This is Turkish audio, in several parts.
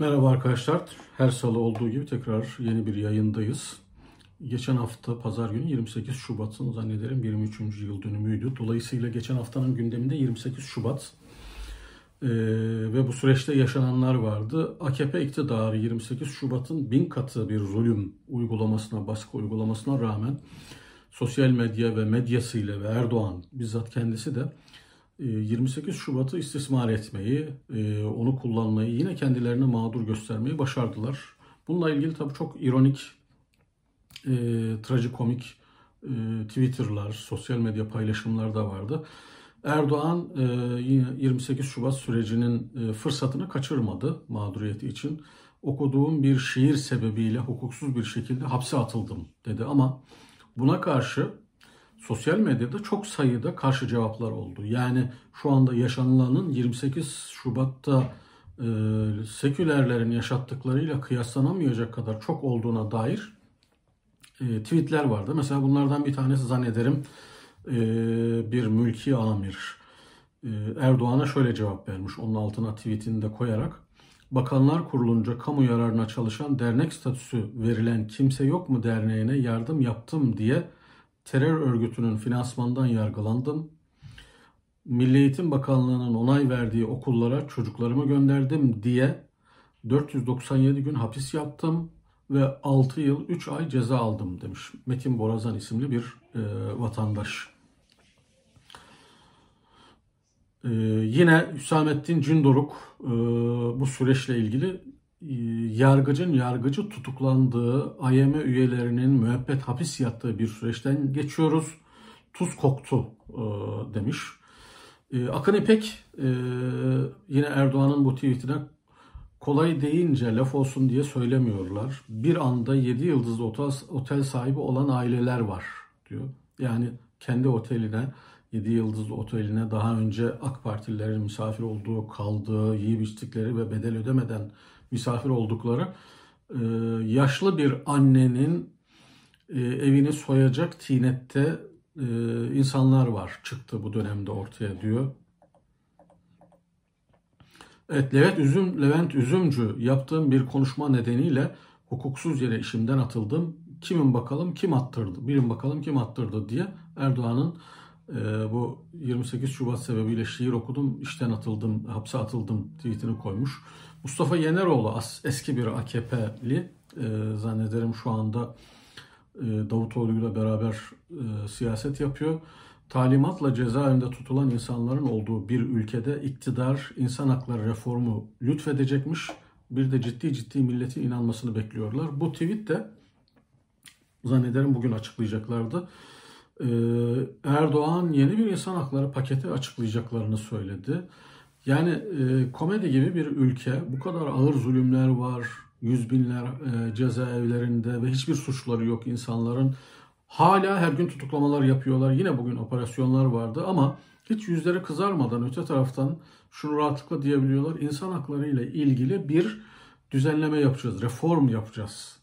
Merhaba arkadaşlar. Her salı olduğu gibi tekrar yeni bir yayındayız. Geçen hafta pazar günü 28 Şubat'ın zannederim 23. yıl dönümüydü. Dolayısıyla geçen haftanın gündeminde 28 Şubat ee, ve bu süreçte yaşananlar vardı. AKP iktidarı 28 Şubat'ın bin katı bir zulüm uygulamasına, baskı uygulamasına rağmen sosyal medya ve medyasıyla ve Erdoğan bizzat kendisi de 28 e, Şubat'ı istismar etmeyi, e, onu kullanmayı, yine kendilerine mağdur göstermeyi başardılar. Bununla ilgili tabii çok ironik, e, trajikomik e, Twitter'lar, sosyal medya paylaşımlar da vardı. Erdoğan e, yine 28 Şubat sürecinin e, fırsatını kaçırmadı mağduriyeti için. Okuduğum bir şiir sebebiyle hukuksuz bir şekilde hapse atıldım dedi ama buna karşı sosyal medyada çok sayıda karşı cevaplar oldu. Yani şu anda yaşanılanın 28 Şubat'ta e, sekülerlerin yaşattıklarıyla kıyaslanamayacak kadar çok olduğuna dair e, tweetler vardı. Mesela bunlardan bir tanesi zannederim e, bir mülki amir e, Erdoğan'a şöyle cevap vermiş. Onun altına tweetini de koyarak Bakanlar Kurulunca kamu yararına çalışan dernek statüsü verilen kimse yok mu derneğine yardım yaptım diye terör örgütünün finansmandan yargılandım. Milli Eğitim Bakanlığı'nın onay verdiği okullara çocuklarımı gönderdim diye 497 gün hapis yattım ve 6 yıl 3 ay ceza aldım demiş Metin Borazan isimli bir e, vatandaş. E, yine Hüsamettin Cündoruk e, bu süreçle ilgili yargıcın yargıcı tutuklandığı AYM üyelerinin müebbet hapis yattığı bir süreçten geçiyoruz. Tuz koktu e, demiş. E, Akın İpek yine Erdoğan'ın bu tweetine kolay deyince laf olsun diye söylemiyorlar. Bir anda 7 yıldızlı otel, otel sahibi olan aileler var diyor. Yani kendi oteline 7 yıldızlı oteline daha önce AK Partililerin misafir olduğu, kaldığı, yiyip içtikleri ve bedel ödemeden misafir oldukları e, yaşlı bir annenin e, evini soyacak tinette e, insanlar var çıktı bu dönemde ortaya diyor. Evet Levent Üzüm Levent Üzümcü yaptığım bir konuşma nedeniyle hukuksuz yere işimden atıldım. Kimin bakalım kim attırdı? Bilin bakalım kim attırdı diye Erdoğan'ın e, bu 28 Şubat sebebiyle şiir okudum, işten atıldım, hapse atıldım tweetini koymuş. Mustafa Yeneroğlu eski bir AKP'li e, zannederim şu anda e, Davutoğlu ile beraber e, siyaset yapıyor. Talimatla cezaevinde tutulan insanların olduğu bir ülkede iktidar insan hakları reformu lütfedecekmiş. Bir de ciddi ciddi milletin inanmasını bekliyorlar. Bu tweet de zannederim bugün açıklayacaklardı. Ee, Erdoğan yeni bir insan hakları paketi açıklayacaklarını söyledi. Yani e, komedi gibi bir ülke, bu kadar ağır zulümler var, yüz binler e, cezaevlerinde ve hiçbir suçları yok insanların. Hala her gün tutuklamalar yapıyorlar. Yine bugün operasyonlar vardı ama hiç yüzleri kızarmadan öte taraftan şunu rahatlıkla diyebiliyorlar. İnsan hakları ile ilgili bir düzenleme yapacağız, reform yapacağız.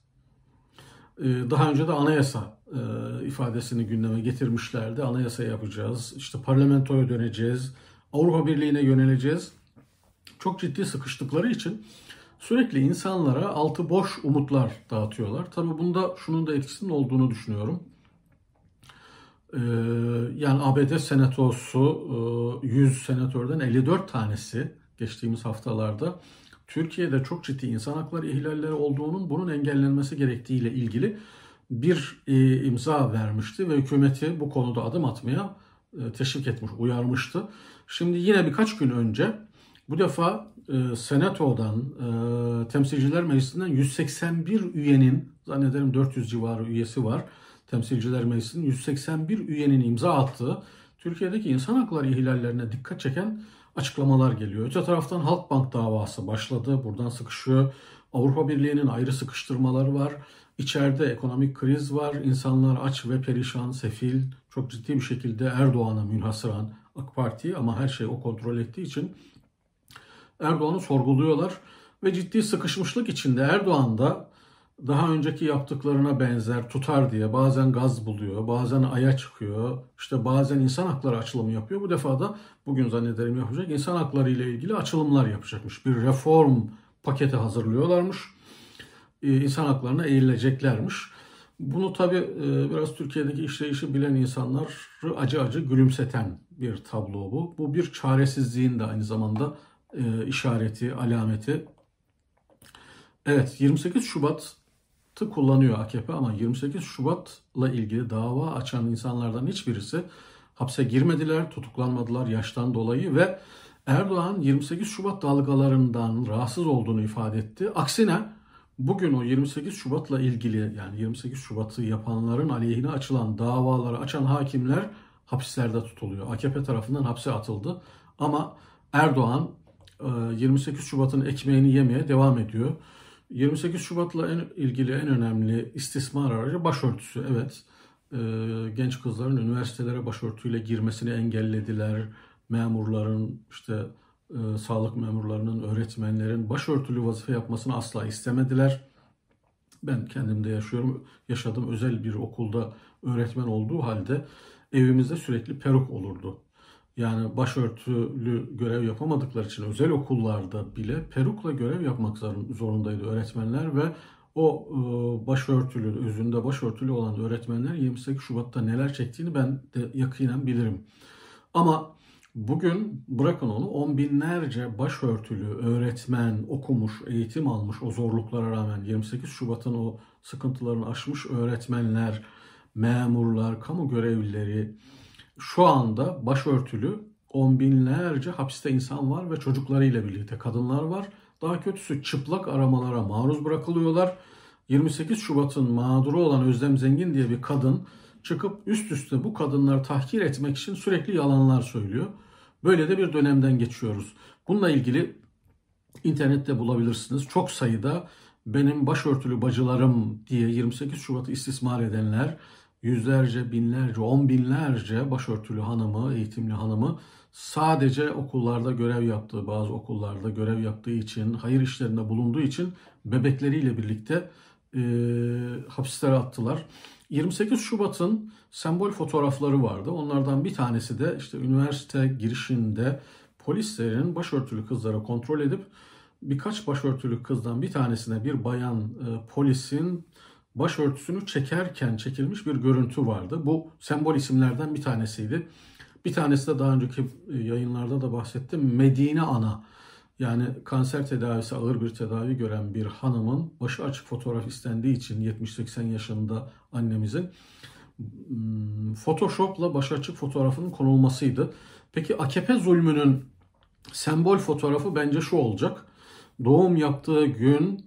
Ee, daha önce de anayasa e, ifadesini gündeme getirmişlerdi. Anayasa yapacağız, işte parlamentoya döneceğiz, Avrupa Birliği'ne yöneleceğiz. Çok ciddi sıkıştıkları için sürekli insanlara altı boş umutlar dağıtıyorlar. Tabi bunda şunun da etkisinin olduğunu düşünüyorum. Ee, yani ABD senatosu 100 e, senatörden 54 tanesi geçtiğimiz haftalarda Türkiye'de çok ciddi insan hakları ihlalleri olduğunun bunun engellenmesi gerektiğiyle ilgili bir e, imza vermişti ve hükümeti bu konuda adım atmaya e, teşvik etmiş, uyarmıştı. Şimdi yine birkaç gün önce bu defa e, Senato'dan, e, Temsilciler Meclisi'nden 181 üyenin, zannederim 400 civarı üyesi var. Temsilciler Meclisi'nin 181 üyenin imza attığı Türkiye'deki insan hakları ihlallerine dikkat çeken açıklamalar geliyor. Öte taraftan Halkbank davası başladı. Buradan sıkışıyor. Avrupa Birliği'nin ayrı sıkıştırmaları var. İçeride ekonomik kriz var. İnsanlar aç ve perişan, sefil, çok ciddi bir şekilde Erdoğan'a münhasıran AK Parti ama her şey o kontrol ettiği için Erdoğan'ı sorguluyorlar ve ciddi sıkışmışlık içinde Erdoğan da daha önceki yaptıklarına benzer tutar diye bazen gaz buluyor, bazen aya çıkıyor, işte bazen insan hakları açılımı yapıyor. Bu defa da bugün zannederim yapacak insan hakları ile ilgili açılımlar yapacakmış. Bir reform paketi hazırlıyorlarmış. İnsan haklarına eğileceklermiş. Bunu tabi e, biraz Türkiye'deki işleyişi bilen insanları acı acı gülümseten bir tablo bu. Bu bir çaresizliğin de aynı zamanda e, işareti, alameti. Evet 28 Şubat'ı kullanıyor AKP ama 28 Şubat'la ilgili dava açan insanlardan hiçbirisi hapse girmediler, tutuklanmadılar yaştan dolayı ve Erdoğan 28 Şubat dalgalarından rahatsız olduğunu ifade etti. Aksine bugün o 28 Şubat'la ilgili yani 28 Şubat'ı yapanların aleyhine açılan davaları açan hakimler hapislerde tutuluyor. AKP tarafından hapse atıldı. Ama Erdoğan 28 e, Şubat'ın ekmeğini yemeye devam ediyor. 28 Şubat'la en ilgili en önemli istismar aracı başörtüsü. Evet, e, genç kızların üniversitelere başörtüyle girmesini engellediler. Memurların işte e, sağlık memurlarının, öğretmenlerin başörtülü vazife yapmasını asla istemediler. Ben kendimde yaşıyorum, yaşadığım özel bir okulda öğretmen olduğu halde evimizde sürekli peruk olurdu. Yani başörtülü görev yapamadıkları için özel okullarda bile perukla görev yapmak zorundaydı öğretmenler ve o e, başörtülü, özünde başörtülü olan öğretmenler 28 Şubat'ta neler çektiğini ben de yakinen bilirim. Ama bugün bırakın onu on binlerce başörtülü öğretmen okumuş, eğitim almış o zorluklara rağmen 28 Şubat'ın o sıkıntılarını aşmış öğretmenler, memurlar, kamu görevlileri şu anda başörtülü on binlerce hapiste insan var ve çocuklarıyla birlikte kadınlar var. Daha kötüsü çıplak aramalara maruz bırakılıyorlar. 28 Şubat'ın mağduru olan Özlem Zengin diye bir kadın çıkıp üst üste bu kadınları tahkir etmek için sürekli yalanlar söylüyor. Böyle de bir dönemden geçiyoruz. Bununla ilgili internette bulabilirsiniz. Çok sayıda benim başörtülü bacılarım diye 28 Şubat'ı istismar edenler, yüzlerce, binlerce, on binlerce başörtülü hanımı, eğitimli hanımı sadece okullarda görev yaptığı, bazı okullarda görev yaptığı için, hayır işlerinde bulunduğu için bebekleriyle birlikte e, hapislere attılar. 28 Şubat'ın sembol fotoğrafları vardı. Onlardan bir tanesi de işte üniversite girişinde polislerin başörtülü kızları kontrol edip birkaç başörtülü kızdan bir tanesine bir bayan e, polisin başörtüsünü çekerken çekilmiş bir görüntü vardı. Bu sembol isimlerden bir tanesiydi. Bir tanesi de daha önceki yayınlarda da bahsettim. Medine Ana. Yani kanser tedavisi ağır bir tedavi gören bir hanımın başı açık fotoğraf istendiği için 70-80 yaşında annemizin hmm, Photoshop'la başı açık fotoğrafının konulmasıydı. Peki AKP zulmünün sembol fotoğrafı bence şu olacak. Doğum yaptığı gün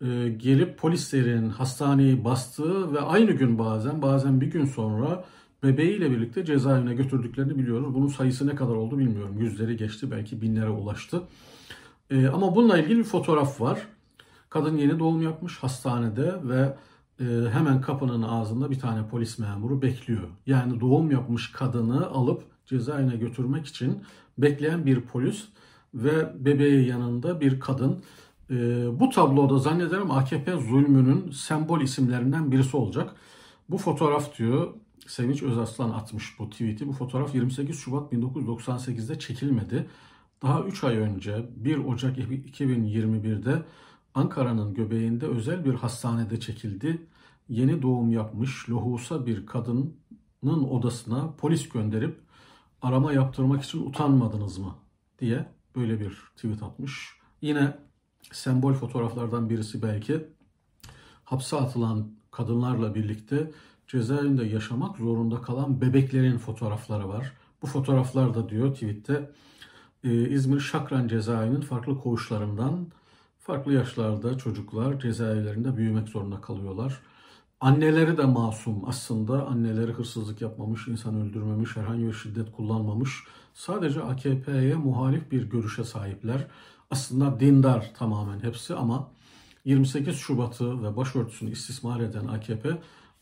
e, gelip polislerin hastaneyi bastığı ve aynı gün bazen bazen bir gün sonra bebeğiyle birlikte cezaevine götürdüklerini biliyoruz. Bunun sayısı ne kadar oldu bilmiyorum. Yüzleri geçti belki binlere ulaştı. E, ama bununla ilgili bir fotoğraf var. Kadın yeni doğum yapmış hastanede ve e, hemen kapının ağzında bir tane polis memuru bekliyor. Yani doğum yapmış kadını alıp cezaevine götürmek için bekleyen bir polis ve bebeği yanında bir kadın. E, bu tabloda zannederim AKP zulmünün sembol isimlerinden birisi olacak. Bu fotoğraf diyor Sevinç Özaslan atmış bu tweet'i. Bu fotoğraf 28 Şubat 1998'de çekilmedi. Daha 3 ay önce 1 Ocak 2021'de Ankara'nın göbeğinde özel bir hastanede çekildi. Yeni doğum yapmış lohusa bir kadının odasına polis gönderip arama yaptırmak için utanmadınız mı diye böyle bir tweet atmış. Yine sembol fotoğraflardan birisi belki hapse atılan kadınlarla birlikte cezaevinde yaşamak zorunda kalan bebeklerin fotoğrafları var. Bu fotoğraflar da diyor tweette İzmir Şakran cezaevinin farklı koğuşlarından farklı yaşlarda çocuklar cezaevlerinde büyümek zorunda kalıyorlar. Anneleri de masum aslında. Anneleri hırsızlık yapmamış, insan öldürmemiş, herhangi bir şiddet kullanmamış. Sadece AKP'ye muhalif bir görüşe sahipler. Aslında dindar tamamen hepsi ama 28 Şubat'ı ve başörtüsünü istismar eden AKP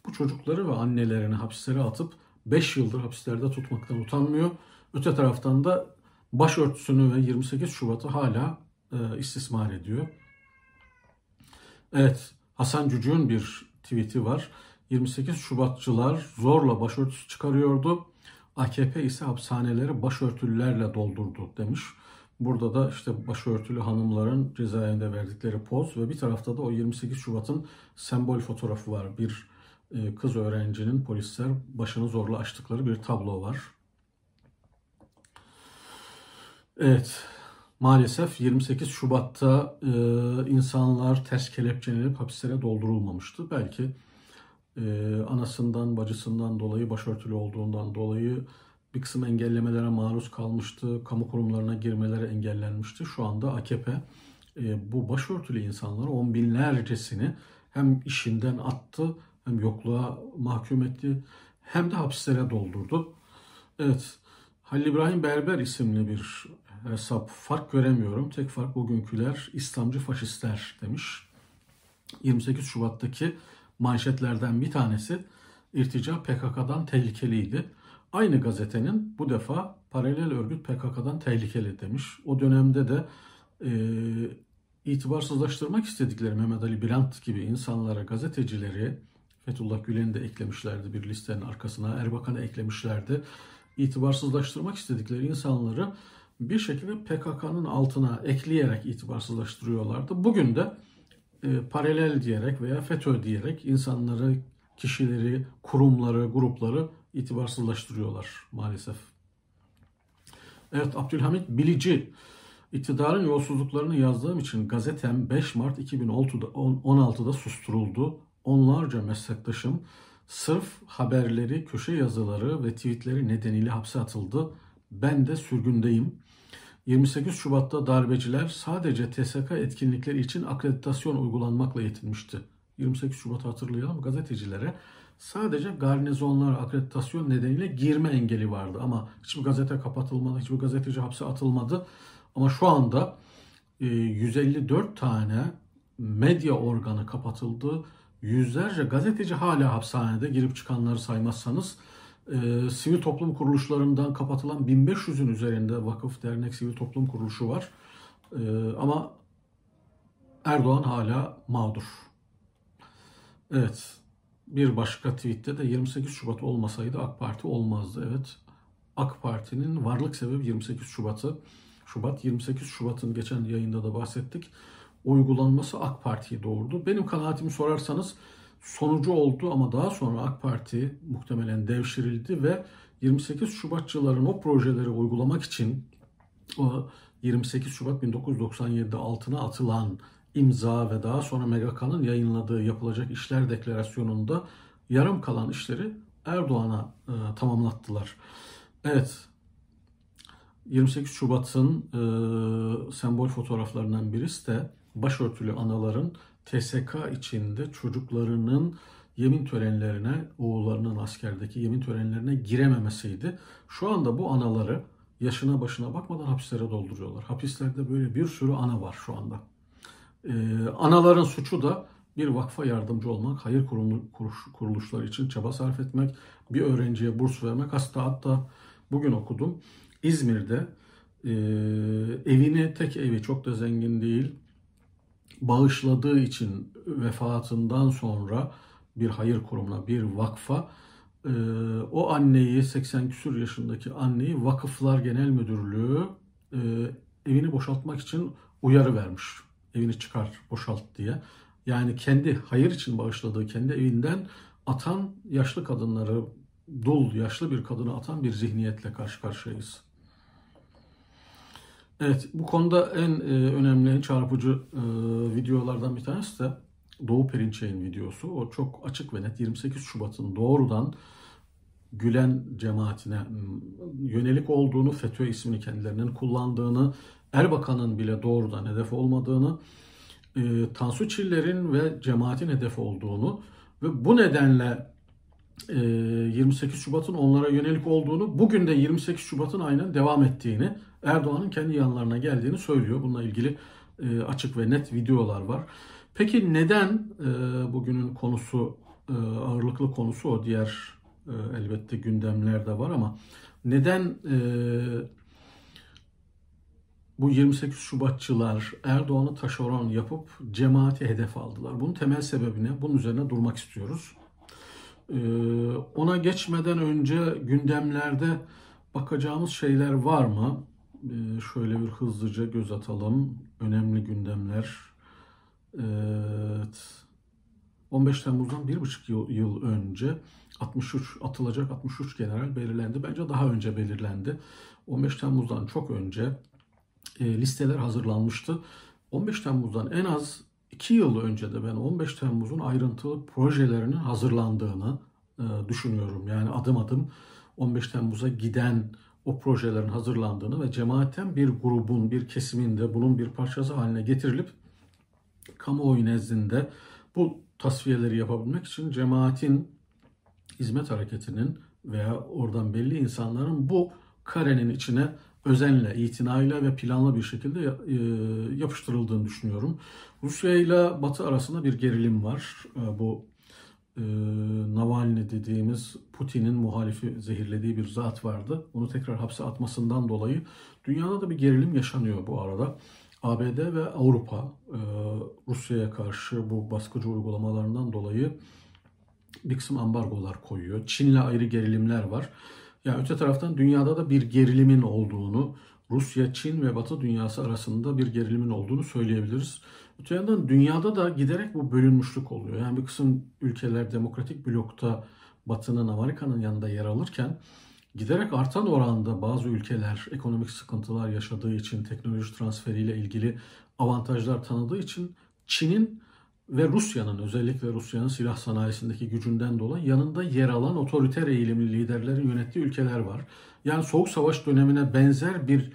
bu çocukları ve annelerini hapislere atıp 5 yıldır hapislerde tutmaktan utanmıyor. Öte taraftan da başörtüsünü ve 28 Şubat'ı hala e, istismar ediyor. Evet, Hasan Cücü'nün bir tweet'i var. 28 Şubatçılar zorla başörtüsü çıkarıyordu. AKP ise hapishaneleri başörtülerle doldurdu demiş. Burada da işte başörtülü hanımların cezaevinde verdikleri poz ve bir tarafta da o 28 Şubat'ın sembol fotoğrafı var. Bir e, kız öğrencinin polisler başını zorla açtıkları bir tablo var. Evet, maalesef 28 Şubat'ta e, insanlar ters kelepçelenip hapislere doldurulmamıştı. Belki e, anasından, bacısından dolayı, başörtülü olduğundan dolayı bir kısım engellemelere maruz kalmıştı. Kamu kurumlarına girmeleri engellenmişti. Şu anda AKP e, bu başörtülü insanları on binlercesini hem işinden attı hem yokluğa mahkum etti hem de hapislere doldurdu. Evet, Halil İbrahim Berber isimli bir hesap fark göremiyorum. Tek fark bugünküler İslamcı faşistler demiş. 28 Şubat'taki manşetlerden bir tanesi irtica PKK'dan tehlikeliydi. Aynı gazetenin bu defa paralel örgüt PKK'dan tehlikeli demiş. O dönemde de e, itibarsızlaştırmak istedikleri Mehmet Ali Birant gibi insanlara, gazetecileri, Fethullah Gülen'i de eklemişlerdi bir listenin arkasına, Erbakan'ı eklemişlerdi. İtibarsızlaştırmak istedikleri insanları bir şekilde PKK'nın altına ekleyerek itibarsızlaştırıyorlardı. Bugün de e, paralel diyerek veya FETÖ diyerek insanları, kişileri, kurumları, grupları itibarsızlaştırıyorlar maalesef. Evet Abdülhamit Bilici iktidarın yolsuzluklarını yazdığım için gazetem 5 Mart 2016'da susturuldu. Onlarca meslektaşım sırf haberleri, köşe yazıları ve tweetleri nedeniyle hapse atıldı. Ben de sürgündeyim. 28 Şubat'ta darbeciler sadece TSK etkinlikleri için akreditasyon uygulanmakla yetinmişti. 28 Şubat'ı hatırlayalım gazetecilere sadece garnizonlara akreditasyon nedeniyle girme engeli vardı. Ama hiçbir gazete kapatılmadı, hiçbir gazeteci hapse atılmadı. Ama şu anda 154 e, tane medya organı kapatıldı. Yüzlerce gazeteci hala hapishanede girip çıkanları saymazsanız e, sivil toplum kuruluşlarından kapatılan 1500'ün üzerinde vakıf, dernek, sivil toplum kuruluşu var. E, ama Erdoğan hala mağdur. Evet, bir başka tweette de 28 Şubat olmasaydı AK Parti olmazdı. Evet, AK Parti'nin varlık sebebi 28 Şubat'ı. Şubat 28 Şubat'ın geçen yayında da bahsettik. Uygulanması AK Parti'yi doğurdu. Benim kanaatimi sorarsanız sonucu oldu ama daha sonra AK Parti muhtemelen devşirildi ve 28 Şubatçıların o projeleri uygulamak için o 28 Şubat 1997'de altına atılan imza ve daha sonra MGK'nın yayınladığı yapılacak işler deklarasyonunda yarım kalan işleri Erdoğan'a e, tamamlattılar. Evet, 28 Şubat'ın e, sembol fotoğraflarından birisi de başörtülü anaların TSK içinde çocuklarının yemin törenlerine, oğullarının askerdeki yemin törenlerine girememesiydi. Şu anda bu anaları yaşına başına bakmadan hapislere dolduruyorlar. Hapislerde böyle bir sürü ana var şu anda. Ee, anaların suçu da bir vakfa yardımcı olmak, hayır kuruluşları için çaba sarf etmek, bir öğrenciye burs vermek. Hatta hatta bugün okudum. İzmir'de e, evini, tek evi çok da zengin değil, bağışladığı için vefatından sonra bir hayır kurumuna, bir vakfa e, o anneyi, 80 küsur yaşındaki anneyi Vakıflar Genel Müdürlüğü e, evini boşaltmak için uyarı vermiş evini çıkar, boşalt diye. Yani kendi hayır için bağışladığı kendi evinden atan yaşlı kadınları, dul yaşlı bir kadını atan bir zihniyetle karşı karşıyayız. Evet, bu konuda en e, önemli, çarpıcı e, videolardan bir tanesi de Doğu Perinçek'in videosu. O çok açık ve net 28 Şubat'ın doğrudan Gülen cemaatine yönelik olduğunu, FETÖ ismini kendilerinin kullandığını, Erbakan'ın bile doğrudan hedef olmadığını, e, Tansu Çiller'in ve cemaatin hedef olduğunu ve bu nedenle e, 28 Şubat'ın onlara yönelik olduğunu, bugün de 28 Şubat'ın aynen devam ettiğini, Erdoğan'ın kendi yanlarına geldiğini söylüyor. Bununla ilgili e, açık ve net videolar var. Peki neden e, bugünün konusu, e, ağırlıklı konusu o diğer e, elbette gündemler de var ama neden e, bu 28 Şubatçılar Erdoğan'ı taşeron yapıp cemaati hedef aldılar. Bunun temel sebebine, bunun üzerine durmak istiyoruz. Ee, ona geçmeden önce gündemlerde bakacağımız şeyler var mı? Ee, şöyle bir hızlıca göz atalım. Önemli gündemler. Evet. 15 Temmuz'dan bir buçuk yıl, yıl önce 63 atılacak 63 general belirlendi. Bence daha önce belirlendi. 15 Temmuz'dan çok önce e, listeler hazırlanmıştı. 15 Temmuz'dan en az 2 yıl önce de ben 15 Temmuz'un ayrıntılı projelerinin hazırlandığını e, düşünüyorum. Yani adım adım 15 Temmuz'a giden o projelerin hazırlandığını ve cemaatten bir grubun, bir kesiminde bunun bir parçası haline getirilip kamuoyu nezdinde bu tasfiyeleri yapabilmek için cemaatin hizmet hareketinin veya oradan belli insanların bu karenin içine özenle, itinayla ve planlı bir şekilde e, yapıştırıldığını düşünüyorum. Rusya ile Batı arasında bir gerilim var. E, bu e, Navalny dediğimiz Putin'in muhalifi zehirlediği bir zat vardı. Onu tekrar hapse atmasından dolayı dünyada da bir gerilim yaşanıyor bu arada. ABD ve Avrupa Rusya'ya karşı bu baskıcı uygulamalarından dolayı bir kısım ambargolar koyuyor. Çin'le ayrı gerilimler var. Yani öte taraftan dünyada da bir gerilimin olduğunu, Rusya, Çin ve Batı dünyası arasında bir gerilimin olduğunu söyleyebiliriz. Öte yandan dünyada da giderek bu bölünmüşlük oluyor. Yani bir kısım ülkeler demokratik blokta Batı'nın, Amerika'nın yanında yer alırken giderek artan oranda bazı ülkeler ekonomik sıkıntılar yaşadığı için, teknoloji transferiyle ilgili avantajlar tanıdığı için Çin'in ve Rusya'nın özellikle Rusya'nın silah sanayisindeki gücünden dolayı yanında yer alan otoriter eğilimli liderlerin yönettiği ülkeler var. Yani Soğuk Savaş dönemine benzer bir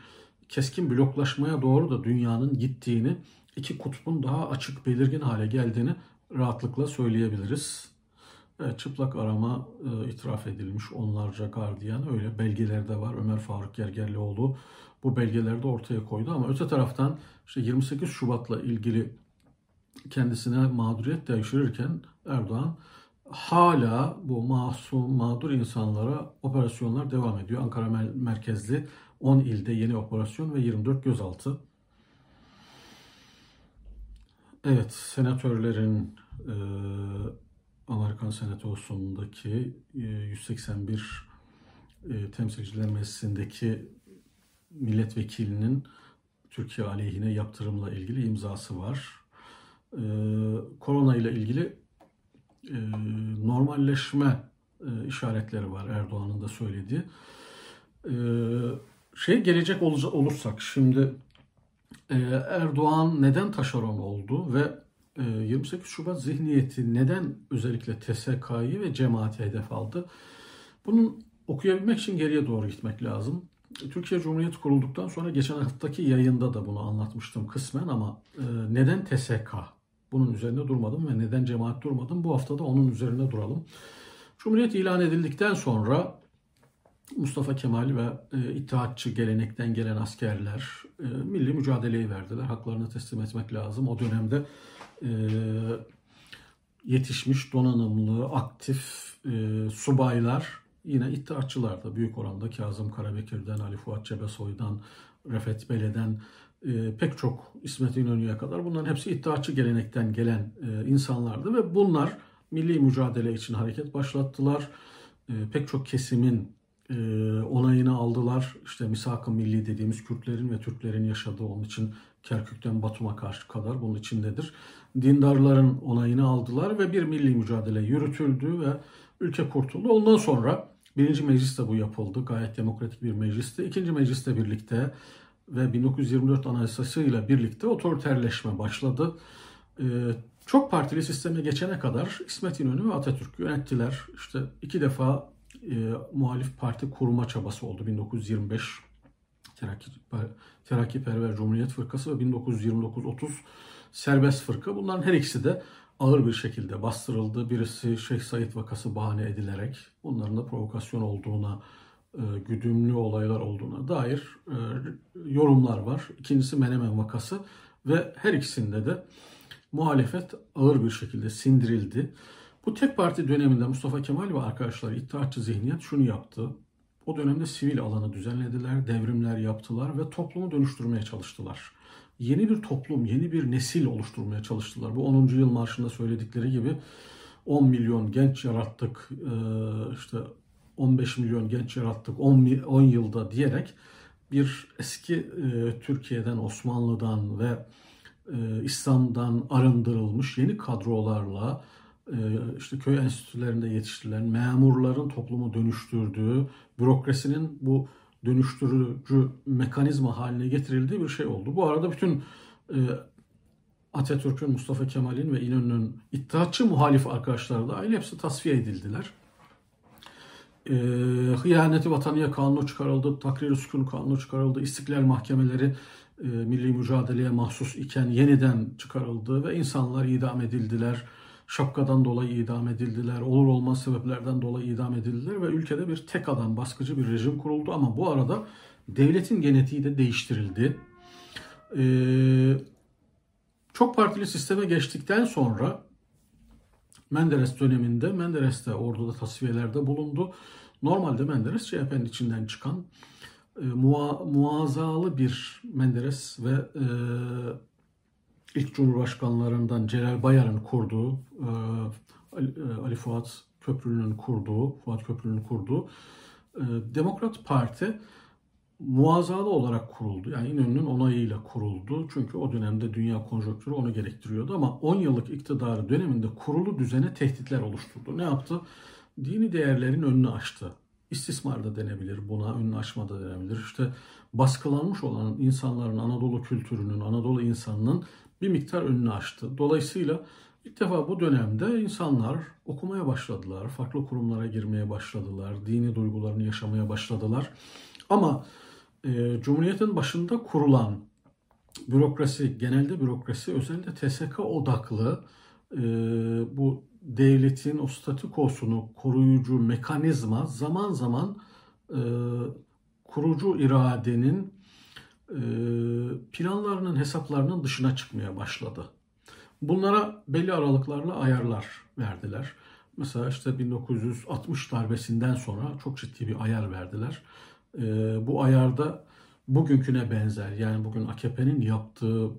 keskin bloklaşmaya doğru da dünyanın gittiğini, iki kutbun daha açık belirgin hale geldiğini rahatlıkla söyleyebiliriz. Evet, çıplak arama e, itiraf edilmiş onlarca gardiyan öyle belgelerde var. Ömer Faruk Gergerlioğlu bu belgelerde ortaya koydu ama öte taraftan işte 28 Şubat'la ilgili kendisine mağduriyet devşirirken Erdoğan hala bu masum, mağdur insanlara operasyonlar devam ediyor. Ankara merkezli 10 ilde yeni operasyon ve 24 gözaltı. Evet, senatörlerin e, Amerikan Senatosu'ndaki e, 181 e, Temsilciler Meclisi'ndeki milletvekilinin Türkiye aleyhine yaptırımla ilgili imzası var e, korona ile ilgili e, normalleşme e, işaretleri var Erdoğan'ın da söylediği. E, şey gelecek olursak şimdi Erdoğan neden taşeron oldu ve e, 28 Şubat zihniyeti neden özellikle TSK'yı ve cemaati hedef aldı? Bunun okuyabilmek için geriye doğru gitmek lazım. Türkiye Cumhuriyeti kurulduktan sonra geçen haftaki yayında da bunu anlatmıştım kısmen ama e, neden TSK? Bunun üzerinde durmadım ve neden cemaat durmadım? Bu hafta da onun üzerine duralım. Cumhuriyet ilan edildikten sonra Mustafa Kemal ve e, İttihatçı gelenekten gelen askerler e, milli mücadeleyi verdiler. Haklarını teslim etmek lazım. O dönemde e, yetişmiş, donanımlı, aktif e, subaylar yine İttihatçılar da büyük oranda Kazım Karabekir'den, Ali Fuat Cebesoy'dan, Refet Bele'den e, pek çok İsmet İnönü'ye kadar bunların hepsi iddiaçı gelenekten gelen e, insanlardı ve bunlar milli mücadele için hareket başlattılar. E, pek çok kesimin e, onayını aldılar. İşte misak-ı milli dediğimiz Kürtlerin ve Türklerin yaşadığı onun için Kerkük'ten Batum'a karşı kadar bunun içindedir. Dindarların onayını aldılar ve bir milli mücadele yürütüldü ve ülke kurtuldu. Ondan sonra birinci mecliste bu yapıldı. Gayet demokratik bir mecliste. İkinci mecliste birlikte ve 1924 Anayasası ile birlikte otoriterleşme başladı. Ee, çok partili sisteme geçene kadar İsmet İnönü ve Atatürk yönettiler. İşte iki defa e, muhalif parti kurma çabası oldu. 1925 Terakki, Terakkiperver Cumhuriyet Fırkası ve 1929-30 Serbest Fırka. Bunların her ikisi de ağır bir şekilde bastırıldı. Birisi Şeyh Said vakası bahane edilerek bunların da provokasyon olduğuna e, güdümlü olaylar olduğuna dair e, yorumlar var. İkincisi Menemen vakası ve her ikisinde de muhalefet ağır bir şekilde sindirildi. Bu tek parti döneminde Mustafa Kemal ve arkadaşları İttihatçı zihniyet şunu yaptı. O dönemde sivil alanı düzenlediler, devrimler yaptılar ve toplumu dönüştürmeye çalıştılar. Yeni bir toplum, yeni bir nesil oluşturmaya çalıştılar. Bu 10. yıl marşında söyledikleri gibi 10 milyon genç yarattık, e, işte 15 milyon genç yarattık 10, 10 yılda diyerek bir eski e, Türkiye'den, Osmanlı'dan ve e, İslam'dan arındırılmış yeni kadrolarla işte köy enstitülerinde yetiştirilen memurların toplumu dönüştürdüğü, bürokrasinin bu dönüştürücü mekanizma haline getirildiği bir şey oldu. Bu arada bütün e, Atatürk'ün, Mustafa Kemal'in ve İnönü'nün iddiatçı muhalif arkadaşları da aynı hepsi tasfiye edildiler. E, hıyaneti vataniye kanunu çıkarıldı, takrir sükun kanunu çıkarıldı, istiklal mahkemeleri e, milli mücadeleye mahsus iken yeniden çıkarıldı ve insanlar idam edildiler. Şapkadan dolayı idam edildiler, olur olmaz sebeplerden dolayı idam edildiler ve ülkede bir tek adam baskıcı bir rejim kuruldu ama bu arada devletin genetiği de değiştirildi. Ee, çok partili sisteme geçtikten sonra Menderes döneminde Menderes de orduda tasfiyelerde bulundu. Normalde Menderes CHP'nin içinden çıkan e, mua, muazzalı bir Menderes ve e, ilk Cumhurbaşkanlarından Celal Bayar'ın kurduğu, e, Ali, e, Ali Fuat Köprülü'nün kurduğu, Fuat Köprülü'nün kurduğu e, Demokrat Parti muazzalı olarak kuruldu. Yani İnönü'nün onayıyla kuruldu. Çünkü o dönemde dünya konjonktürü onu gerektiriyordu. Ama 10 yıllık iktidarı döneminde kurulu düzene tehditler oluşturdu. Ne yaptı? Dini değerlerin önünü açtı. İstismar da denebilir buna, önünü açma da denebilir. İşte baskılanmış olan insanların, Anadolu kültürünün, Anadolu insanının bir miktar önünü açtı. Dolayısıyla ilk defa bu dönemde insanlar okumaya başladılar, farklı kurumlara girmeye başladılar, dini duygularını yaşamaya başladılar. Ama e, Cumhuriyet'in başında kurulan bürokrasi, genelde bürokrasi özellikle TSK odaklı e, bu devletin o statükosunu koruyucu mekanizma zaman zaman e, kurucu iradenin planlarının hesaplarının dışına çıkmaya başladı. Bunlara belli aralıklarla ayarlar verdiler. Mesela işte 1960 darbesinden sonra çok ciddi bir ayar verdiler. E, bu ayarda bugünküne benzer yani bugün AKP'nin yaptığı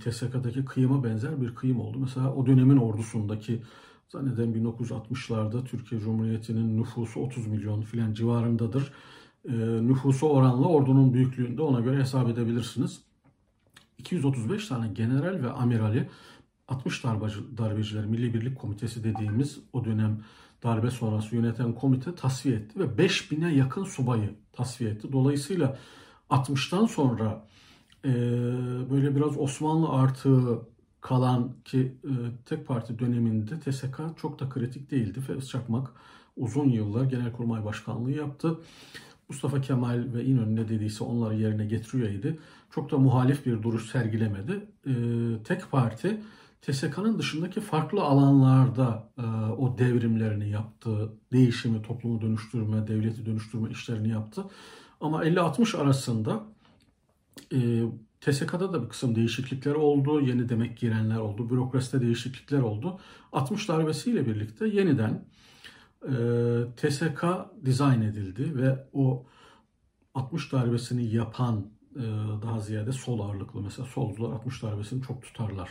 TSK'daki kıyıma benzer bir kıyım oldu. Mesela o dönemin ordusundaki zannederim 1960'larda Türkiye Cumhuriyeti'nin nüfusu 30 milyon filan civarındadır. E, nüfusu oranla ordunun büyüklüğünde ona göre hesap edebilirsiniz. 235 tane general ve amirali 60 darbacı, darbeciler Milli Birlik Komitesi dediğimiz o dönem darbe sonrası yöneten komite tasfiye etti ve 5000'e yakın subayı tasfiye etti. Dolayısıyla 60'tan sonra e, böyle biraz Osmanlı artığı kalan ki e, tek parti döneminde TSK çok da kritik değildi. Fevzi Çakmak uzun yıllar Genelkurmay Başkanlığı yaptı. Mustafa Kemal ve İnönü ne dediyse onları yerine getiriyordu. Çok da muhalif bir duruş sergilemedi. E, tek parti TSK'nın dışındaki farklı alanlarda e, o devrimlerini yaptı, değişimi, toplumu dönüştürme, devleti dönüştürme işlerini yaptı. Ama 50-60 arasında e, TSK'da da bir kısım değişiklikler oldu, yeni demek girenler oldu, bürokraside değişiklikler oldu. 60 darbesiyle birlikte yeniden e, TSK dizayn edildi ve o 60 darbesini yapan e, daha ziyade sol ağırlıklı mesela solcular 60 darbesini çok tutarlar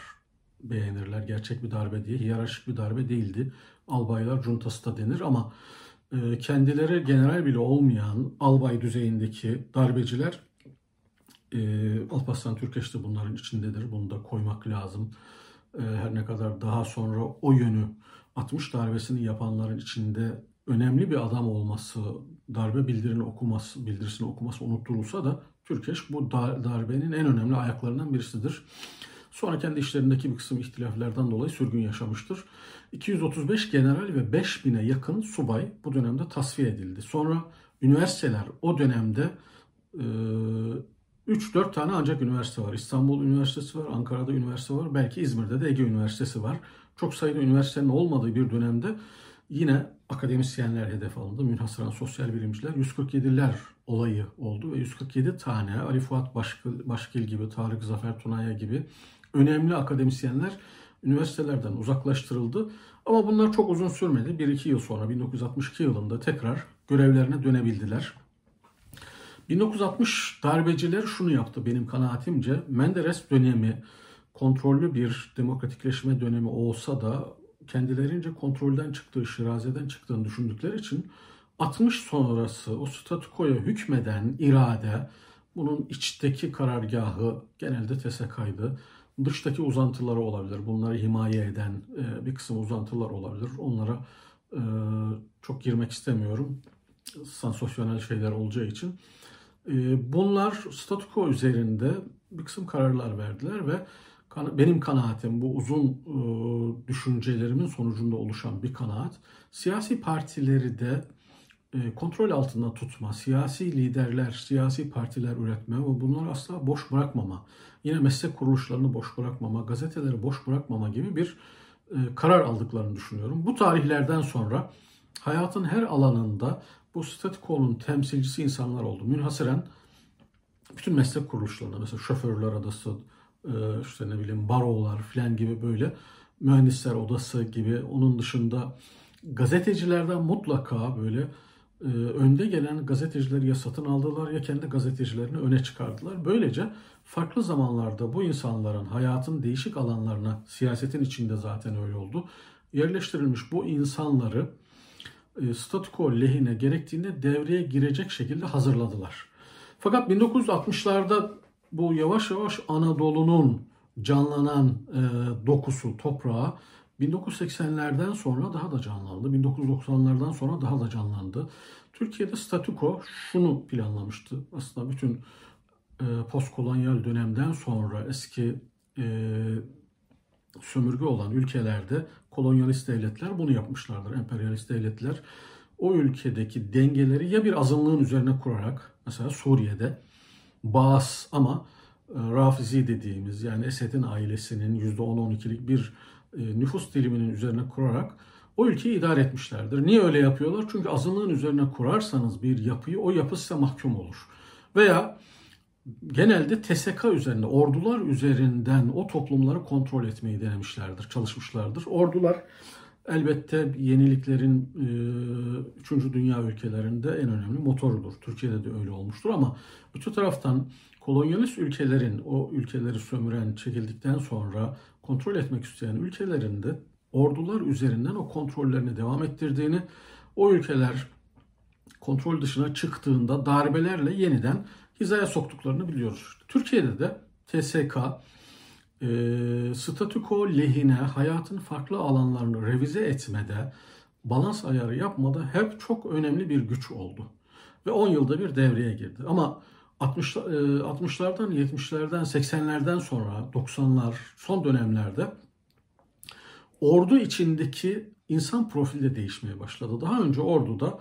beğenirler. Gerçek bir darbe diye. Hiyerarşik bir darbe değildi. Albaylar cuntası da denir ama e, kendileri general bile olmayan albay düzeyindeki darbeciler e, Alparslan Türkeş de bunların içindedir. Bunu da koymak lazım. E, her ne kadar daha sonra o yönü 60 darbesini yapanların içinde önemli bir adam olması, darbe bildirini okuması, bildirisini okuması unutturulsa da Türkeş bu darbenin en önemli ayaklarından birisidir. Sonra kendi işlerindeki bir kısım ihtilaflerden dolayı sürgün yaşamıştır. 235 general ve 5000'e yakın subay bu dönemde tasfiye edildi. Sonra üniversiteler o dönemde 3-4 e, tane ancak üniversite var. İstanbul Üniversitesi var, Ankara'da üniversite var, belki İzmir'de de Ege Üniversitesi var. Çok sayıda üniversitenin olmadığı bir dönemde yine akademisyenler hedef alındı. Münhasıran sosyal bilimciler 147'ler olayı oldu ve 147 tane Ali Fuat Başkil gibi, Tarık Zafer Tunaya gibi önemli akademisyenler üniversitelerden uzaklaştırıldı. Ama bunlar çok uzun sürmedi. 1-2 yıl sonra 1962 yılında tekrar görevlerine dönebildiler. 1960 darbeciler şunu yaptı benim kanaatimce. Menderes dönemi kontrollü bir demokratikleşme dönemi olsa da kendilerince kontrolden çıktığı, şirazeden çıktığını düşündükleri için 60 sonrası o statükoya hükmeden irade, Bunun içteki karargahı genelde TSK'ydı. Dıştaki uzantıları olabilir. Bunları himaye eden e, bir kısım uzantılar olabilir. Onlara e, çok girmek istemiyorum. Sansasyonel şeyler olacağı için. E, bunlar statüko üzerinde bir kısım kararlar verdiler ve benim kanaatim bu uzun e, düşüncelerimin sonucunda oluşan bir kanaat. Siyasi partileri de e, kontrol altında tutma, siyasi liderler, siyasi partiler üretme ve bunları asla boş bırakmama, yine meslek kuruluşlarını boş bırakmama, gazeteleri boş bırakmama gibi bir e, karar aldıklarını düşünüyorum. Bu tarihlerden sonra hayatın her alanında bu statükonun temsilcisi insanlar oldu. Münhasıren bütün meslek kuruluşlarında mesela şoförler adası, işte ne bileyim barolar filan gibi böyle mühendisler odası gibi onun dışında gazetecilerden mutlaka böyle e, önde gelen gazetecileri ya satın aldılar ya kendi gazetecilerini öne çıkardılar. Böylece farklı zamanlarda bu insanların hayatın değişik alanlarına, siyasetin içinde zaten öyle oldu, yerleştirilmiş bu insanları e, statüko lehine gerektiğinde devreye girecek şekilde hazırladılar. Fakat 1960'larda bu yavaş yavaş Anadolu'nun canlanan e, dokusu, toprağı 1980'lerden sonra daha da canlandı. 1990'lardan sonra daha da canlandı. Türkiye'de statüko şunu planlamıştı. Aslında bütün e, postkolonyal dönemden sonra eski e, sömürge olan ülkelerde kolonyalist devletler bunu yapmışlardır. Emperyalist devletler o ülkedeki dengeleri ya bir azınlığın üzerine kurarak mesela Suriye'de Baas ama e, Rafizi dediğimiz yani Esed'in ailesinin %10-12'lik bir e, nüfus diliminin üzerine kurarak o ülkeyi idare etmişlerdir. Niye öyle yapıyorlar? Çünkü azınlığın üzerine kurarsanız bir yapıyı o yapı size mahkum olur. Veya genelde TSK üzerinde, ordular üzerinden o toplumları kontrol etmeyi denemişlerdir, çalışmışlardır. Ordular elbette yeniliklerin 3. E, dünya ülkelerinde en önemli motorudur. Türkiye'de de öyle olmuştur ama öte taraftan kolonyalist ülkelerin o ülkeleri sömüren, çekildikten sonra kontrol etmek isteyen ülkelerinde ordular üzerinden o kontrollerini devam ettirdiğini, o ülkeler kontrol dışına çıktığında darbelerle yeniden hizaya soktuklarını biliyoruz. Türkiye'de de TSK e, statüko lehine hayatın farklı alanlarını revize etmede, balans ayarı yapmada hep çok önemli bir güç oldu. Ve 10 yılda bir devreye girdi. Ama 60, 60'lardan, 70'lerden, 80'lerden sonra 90'lar son dönemlerde ordu içindeki insan profili de değişmeye başladı. Daha önce orduda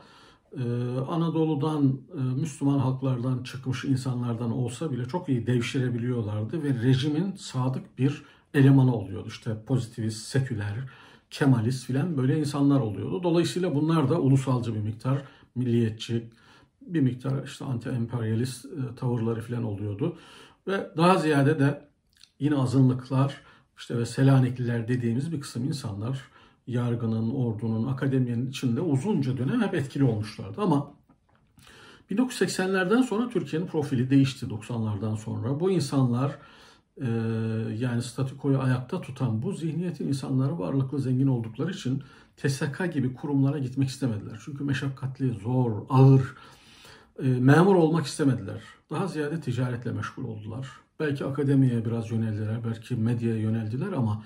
e, Anadolu'dan, e, Müslüman halklardan çıkmış insanlardan olsa bile çok iyi devşirebiliyorlardı ve rejimin sadık bir elemanı oluyordu. İşte pozitivist, seküler, kemalist filan böyle insanlar oluyordu. Dolayısıyla bunlar da ulusalcı bir miktar, milliyetçi, bir miktar işte anti-emperyalist e, tavırları falan oluyordu. Ve daha ziyade de yine azınlıklar işte ve Selanikliler dediğimiz bir kısım insanlar yargının, ordunun, akademiyenin içinde uzunca dönem hep etkili olmuşlardı. Ama 1980'lerden sonra Türkiye'nin profili değişti 90'lardan sonra. Bu insanlar e, yani statükoyu ayakta tutan bu zihniyetin insanları varlıklı zengin oldukları için TSK gibi kurumlara gitmek istemediler. Çünkü meşakkatli, zor, ağır, e, memur olmak istemediler. Daha ziyade ticaretle meşgul oldular. Belki akademiye biraz yöneldiler, belki medyaya yöneldiler ama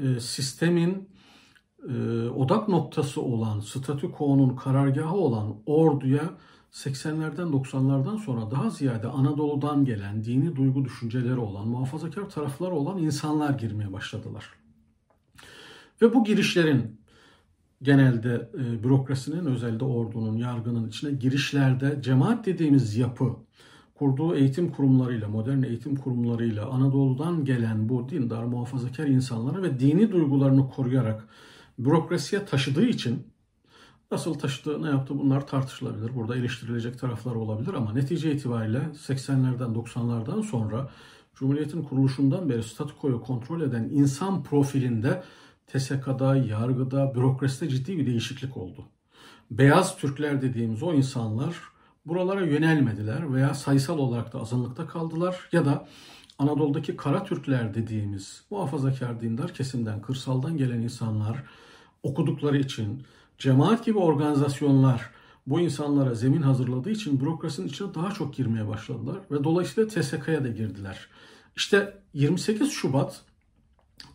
e, sistemin e, odak noktası olan, statükonun karargahı olan orduya 80'lerden 90'lardan sonra daha ziyade Anadolu'dan gelen dini duygu düşünceleri olan, muhafazakar tarafları olan insanlar girmeye başladılar. Ve bu girişlerin genelde e, bürokrasinin, özellikle ordunun, yargının içine girişlerde cemaat dediğimiz yapı, kurduğu eğitim kurumlarıyla, modern eğitim kurumlarıyla Anadolu'dan gelen bu dindar, muhafazakar insanları ve dini duygularını koruyarak bürokrasiye taşıdığı için nasıl taşıdığı, ne yaptı bunlar tartışılabilir. Burada eleştirilecek taraflar olabilir ama netice itibariyle 80'lerden 90'lardan sonra Cumhuriyet'in kuruluşundan beri statükoyu kontrol eden insan profilinde TSK'da, yargıda, bürokraside ciddi bir değişiklik oldu. Beyaz Türkler dediğimiz o insanlar buralara yönelmediler veya sayısal olarak da azınlıkta kaldılar ya da Anadolu'daki Kara Türkler dediğimiz muhafazakar dindar kesimden, kırsaldan gelen insanlar okudukları için cemaat gibi organizasyonlar bu insanlara zemin hazırladığı için bürokrasinin içine daha çok girmeye başladılar ve dolayısıyla TSK'ya da girdiler. İşte 28 Şubat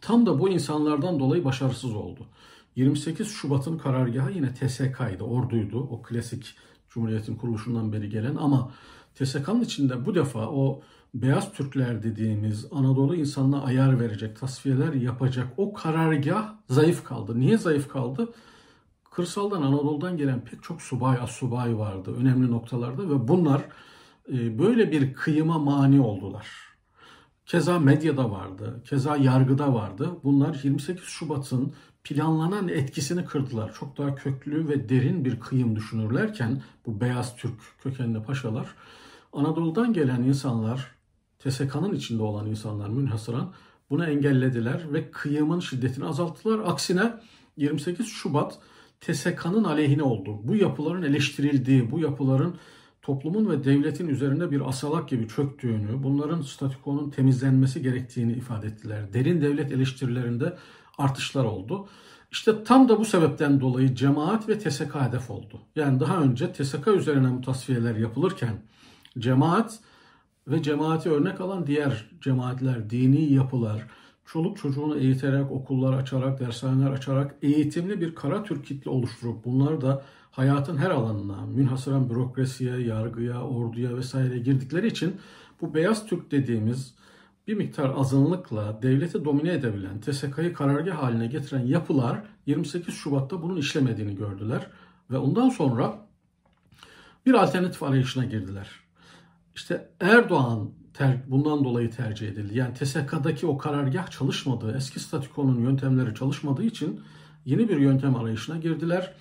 tam da bu insanlardan dolayı başarısız oldu. 28 Şubat'ın karargahı yine TSK'ydı, orduydu. O klasik Cumhuriyet'in kuruluşundan beri gelen ama TSK'nın içinde bu defa o beyaz Türkler dediğimiz Anadolu insanına ayar verecek, tasfiyeler yapacak o karargah zayıf kaldı. Niye zayıf kaldı? Kırsaldan Anadolu'dan gelen pek çok subay, asubay vardı önemli noktalarda ve bunlar e, böyle bir kıyıma mani oldular. Keza medyada vardı, keza yargıda vardı. Bunlar 28 Şubat'ın planlanan etkisini kırdılar. Çok daha köklü ve derin bir kıyım düşünürlerken bu beyaz Türk kökenli paşalar Anadolu'dan gelen insanlar, TSK'nın içinde olan insanlar münhasıran bunu engellediler ve kıyımın şiddetini azalttılar. Aksine 28 Şubat TSK'nın aleyhine oldu. Bu yapıların eleştirildiği, bu yapıların toplumun ve devletin üzerinde bir asalak gibi çöktüğünü, bunların statükonun temizlenmesi gerektiğini ifade ettiler. Derin devlet eleştirilerinde artışlar oldu. İşte tam da bu sebepten dolayı cemaat ve TSK hedef oldu. Yani daha önce TSK üzerine bu tasfiyeler yapılırken cemaat ve cemaati örnek alan diğer cemaatler, dini yapılar, çoluk çocuğunu eğiterek, okullar açarak, dershaneler açarak eğitimli bir kara Türk kitle oluşturup bunlar da hayatın her alanına, münhasıran bürokrasiye, yargıya, orduya vesaire girdikleri için bu beyaz Türk dediğimiz bir miktar azınlıkla devleti domine edebilen, TSK'yı karargah haline getiren yapılar 28 Şubat'ta bunun işlemediğini gördüler ve ondan sonra bir alternatif arayışına girdiler. İşte Erdoğan ter, bundan dolayı tercih edildi. Yani TSK'daki o karargah çalışmadığı, eski statükonun yöntemleri çalışmadığı için yeni bir yöntem arayışına girdiler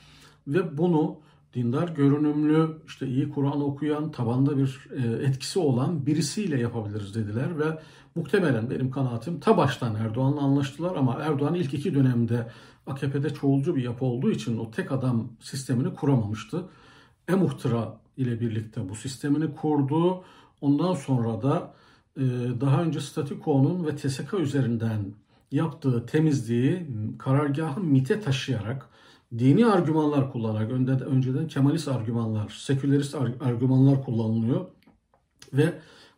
ve bunu dindar görünümlü, işte iyi Kur'an okuyan, tabanda bir e, etkisi olan birisiyle yapabiliriz dediler ve muhtemelen benim kanaatim ta baştan Erdoğan'la anlaştılar ama Erdoğan ilk iki dönemde AKP'de çoğulcu bir yapı olduğu için o tek adam sistemini kuramamıştı. E-Muhtıra ile birlikte bu sistemini kurdu. Ondan sonra da e, daha önce Statiko'nun ve TSK üzerinden yaptığı temizliği karargahı MIT'e taşıyarak dini argümanlar kullanarak önceden Kemalist argümanlar, sekülerist argümanlar kullanılıyor ve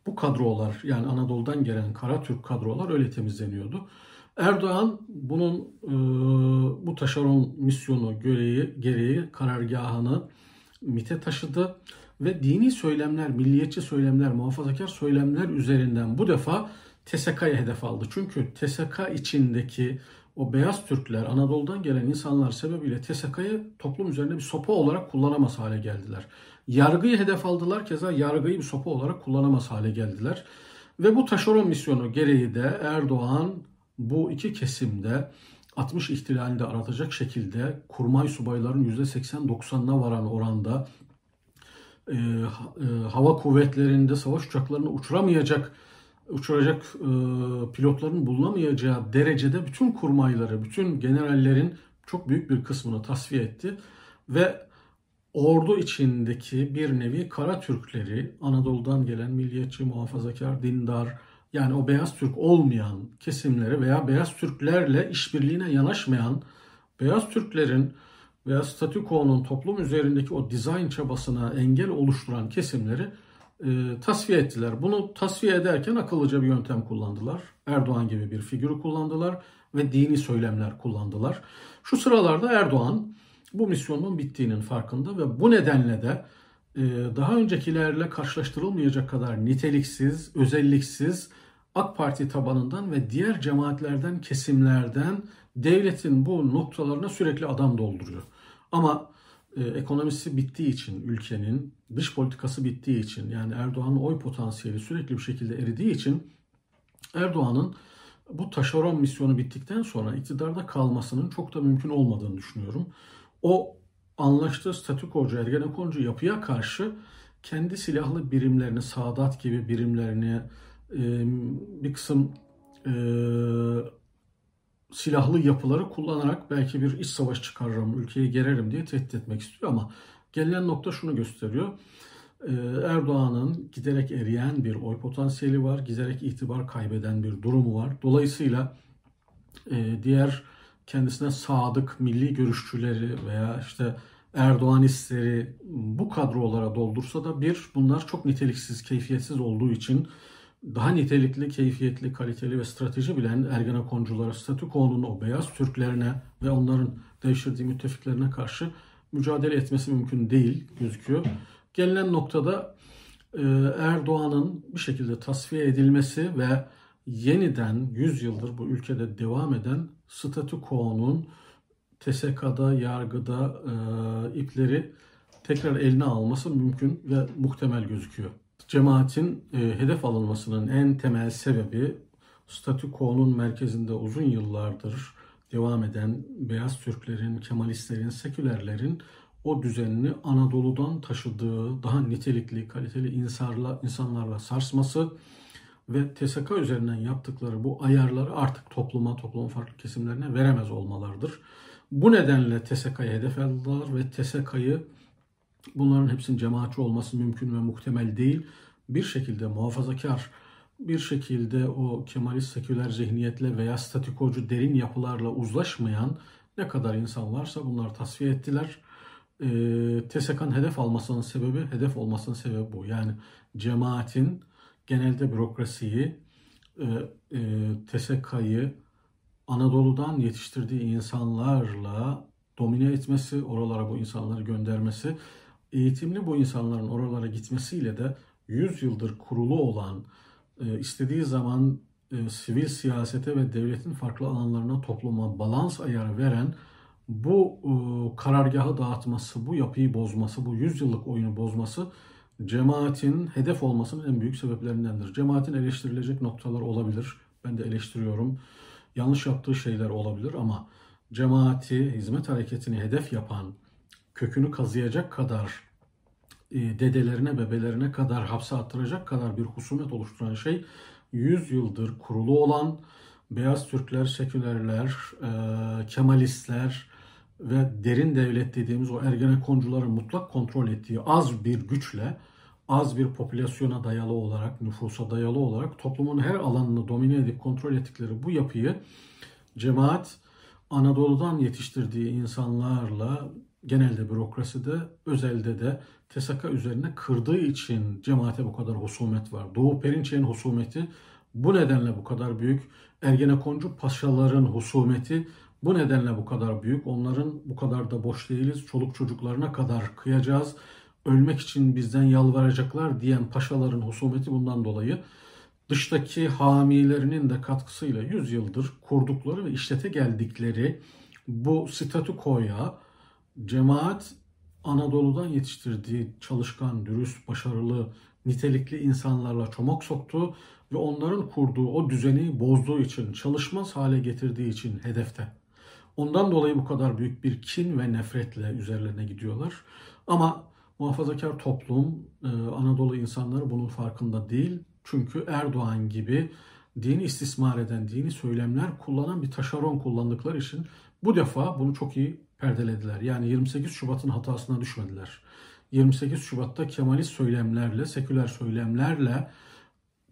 bu kadrolar yani Anadolu'dan gelen Kara Türk kadrolar öyle temizleniyordu. Erdoğan bunun e, bu taşeron misyonu gereği, gereği karargahını MIT'e taşıdı ve dini söylemler, milliyetçi söylemler, muhafazakar söylemler üzerinden bu defa TSK'ya hedef aldı. Çünkü TSK içindeki o beyaz Türkler, Anadolu'dan gelen insanlar sebebiyle TSK'yı toplum üzerinde bir sopa olarak kullanamaz hale geldiler. Yargıyı hedef aldılar, keza yargıyı bir sopa olarak kullanamaz hale geldiler. Ve bu taşeron misyonu gereği de Erdoğan bu iki kesimde 60 ihtilalinde aratacak şekilde kurmay subayların %80-90'ına varan oranda e, e, hava kuvvetlerinde savaş uçaklarını uçuramayacak uçuracak e, pilotların bulunamayacağı derecede bütün kurmayları, bütün generallerin çok büyük bir kısmını tasfiye etti ve ordu içindeki bir nevi kara Türkleri, Anadolu'dan gelen milliyetçi, muhafazakar, dindar, yani o beyaz Türk olmayan kesimleri veya beyaz Türklerle işbirliğine yanaşmayan beyaz Türklerin veya statükonun toplum üzerindeki o dizayn çabasına engel oluşturan kesimleri e, tasfiye ettiler. Bunu tasfiye ederken akıllıca bir yöntem kullandılar. Erdoğan gibi bir figürü kullandılar ve dini söylemler kullandılar. Şu sıralarda Erdoğan bu misyonun bittiğinin farkında ve bu nedenle de e, daha öncekilerle karşılaştırılmayacak kadar niteliksiz, özelliksiz AK Parti tabanından ve diğer cemaatlerden, kesimlerden devletin bu noktalarına sürekli adam dolduruyor. Ama e, ekonomisi bittiği için ülkenin, dış politikası bittiği için yani Erdoğan'ın oy potansiyeli sürekli bir şekilde eridiği için Erdoğan'ın bu taşeron misyonu bittikten sonra iktidarda kalmasının çok da mümkün olmadığını düşünüyorum. O anlaştığı statükocu, ergenekoncu yapıya karşı kendi silahlı birimlerini, Sadat gibi birimlerini, bir kısım e, silahlı yapıları kullanarak belki bir iç savaş çıkarırım, ülkeyi gererim diye tehdit etmek istiyor ama gelinen nokta şunu gösteriyor. Ee, Erdoğan'ın giderek eriyen bir oy potansiyeli var, giderek itibar kaybeden bir durumu var. Dolayısıyla e, diğer kendisine sadık milli görüşçüleri veya işte Erdoğanistleri bu kadrolara doldursa da bir bunlar çok niteliksiz, keyfiyetsiz olduğu için daha nitelikli, keyfiyetli, kaliteli ve strateji bilen Ergenekonculara, statükonun o beyaz Türklerine ve onların devşirdiği müttefiklerine karşı mücadele etmesi mümkün değil gözüküyor. Gelinen noktada e, Erdoğan'ın bir şekilde tasfiye edilmesi ve yeniden 100 yıldır bu ülkede devam eden statükonun TSK'da, yargıda e, ipleri tekrar eline alması mümkün ve muhtemel gözüküyor. Cemaatin e, hedef alınmasının en temel sebebi statükonun merkezinde uzun yıllardır devam eden beyaz Türklerin, Kemalistlerin, sekülerlerin o düzenini Anadolu'dan taşıdığı daha nitelikli, kaliteli insanlarla, insanlarla sarsması ve TSK üzerinden yaptıkları bu ayarları artık topluma, toplumun farklı kesimlerine veremez olmalarıdır. Bu nedenle TSK'yı hedef aldılar ve TSK'yı bunların hepsinin cemaatçi olması mümkün ve muhtemel değil. Bir şekilde muhafazakar, bir şekilde o Kemalist seküler zihniyetle veya statikocu derin yapılarla uzlaşmayan ne kadar insan varsa bunları tasfiye ettiler. E, TSK'nın hedef almasının sebebi, hedef olmasının sebebi bu. Yani cemaatin genelde bürokrasiyi, e, e, TSK'yı Anadolu'dan yetiştirdiği insanlarla domine etmesi, oralara bu insanları göndermesi, eğitimli bu insanların oralara gitmesiyle de 100 yıldır kurulu olan, e, istediği zaman e, sivil siyasete ve devletin farklı alanlarına topluma balans ayarı veren bu e, karargahı dağıtması, bu yapıyı bozması, bu 100 yıllık oyunu bozması cemaatin hedef olmasının en büyük sebeplerindendir. Cemaatin eleştirilecek noktalar olabilir. Ben de eleştiriyorum. Yanlış yaptığı şeyler olabilir ama cemaati, hizmet hareketini hedef yapan, kökünü kazıyacak kadar dedelerine, bebelerine kadar hapse attıracak kadar bir husumet oluşturan şey 100 yıldır kurulu olan beyaz Türkler, sekülerler, e, Kemalistler ve derin devlet dediğimiz o Ergenekoncuların mutlak kontrol ettiği az bir güçle az bir popülasyona dayalı olarak, nüfusa dayalı olarak toplumun her alanını domine edip kontrol ettikleri bu yapıyı cemaat Anadolu'dan yetiştirdiği insanlarla genelde bürokraside, özelde de TSK üzerine kırdığı için cemaate bu kadar husumet var. Doğu Perinçek'in husumeti bu nedenle bu kadar büyük. Ergenekoncu paşaların husumeti bu nedenle bu kadar büyük. Onların bu kadar da boş değiliz. Çoluk çocuklarına kadar kıyacağız. Ölmek için bizden yalvaracaklar diyen paşaların husumeti bundan dolayı dıştaki hamilerinin de katkısıyla 100 yıldır kurdukları ve işlete geldikleri bu statükoya cemaat Anadolu'dan yetiştirdiği çalışkan, dürüst, başarılı, nitelikli insanlarla çomak soktu ve onların kurduğu o düzeni bozduğu için, çalışmaz hale getirdiği için hedefte. Ondan dolayı bu kadar büyük bir kin ve nefretle üzerlerine gidiyorlar. Ama muhafazakar toplum, e, Anadolu insanları bunun farkında değil. Çünkü Erdoğan gibi dini istismar eden, dini söylemler kullanan bir taşeron kullandıkları için bu defa bunu çok iyi perdelediler. Yani 28 Şubat'ın hatasına düşmediler. 28 Şubat'ta Kemalist söylemlerle, seküler söylemlerle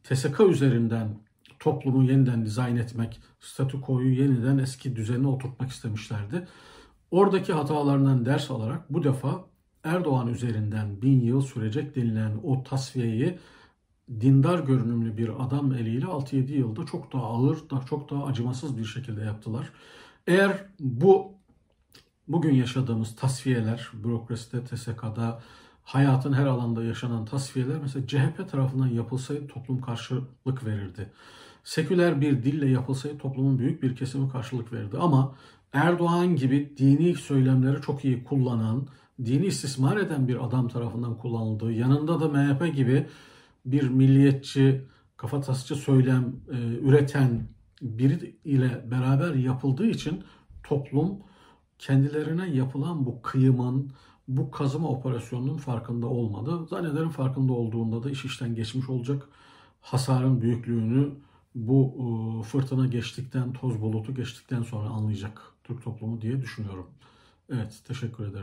TSK üzerinden toplumu yeniden dizayn etmek, statükoyu yeniden eski düzenine oturtmak istemişlerdi. Oradaki hatalarından ders alarak bu defa Erdoğan üzerinden bin yıl sürecek denilen o tasfiyeyi dindar görünümlü bir adam eliyle 6-7 yılda çok daha ağır, çok daha acımasız bir şekilde yaptılar. Eğer bu bugün yaşadığımız tasfiyeler, bürokraside, TSK'da, hayatın her alanda yaşanan tasfiyeler mesela CHP tarafından yapılsaydı toplum karşılık verirdi. Seküler bir dille yapılsaydı toplumun büyük bir kesimi karşılık verirdi. Ama Erdoğan gibi dini söylemleri çok iyi kullanan, dini istismar eden bir adam tarafından kullanıldığı, yanında da MHP gibi bir milliyetçi, kafatasçı söylem e, üreten biri ile beraber yapıldığı için toplum kendilerine yapılan bu kıyımın, bu kazıma operasyonunun farkında olmadı. Zannederim farkında olduğunda da iş işten geçmiş olacak. Hasarın büyüklüğünü bu e, fırtına geçtikten, toz bulutu geçtikten sonra anlayacak Türk toplumu diye düşünüyorum. Evet, teşekkür ederim.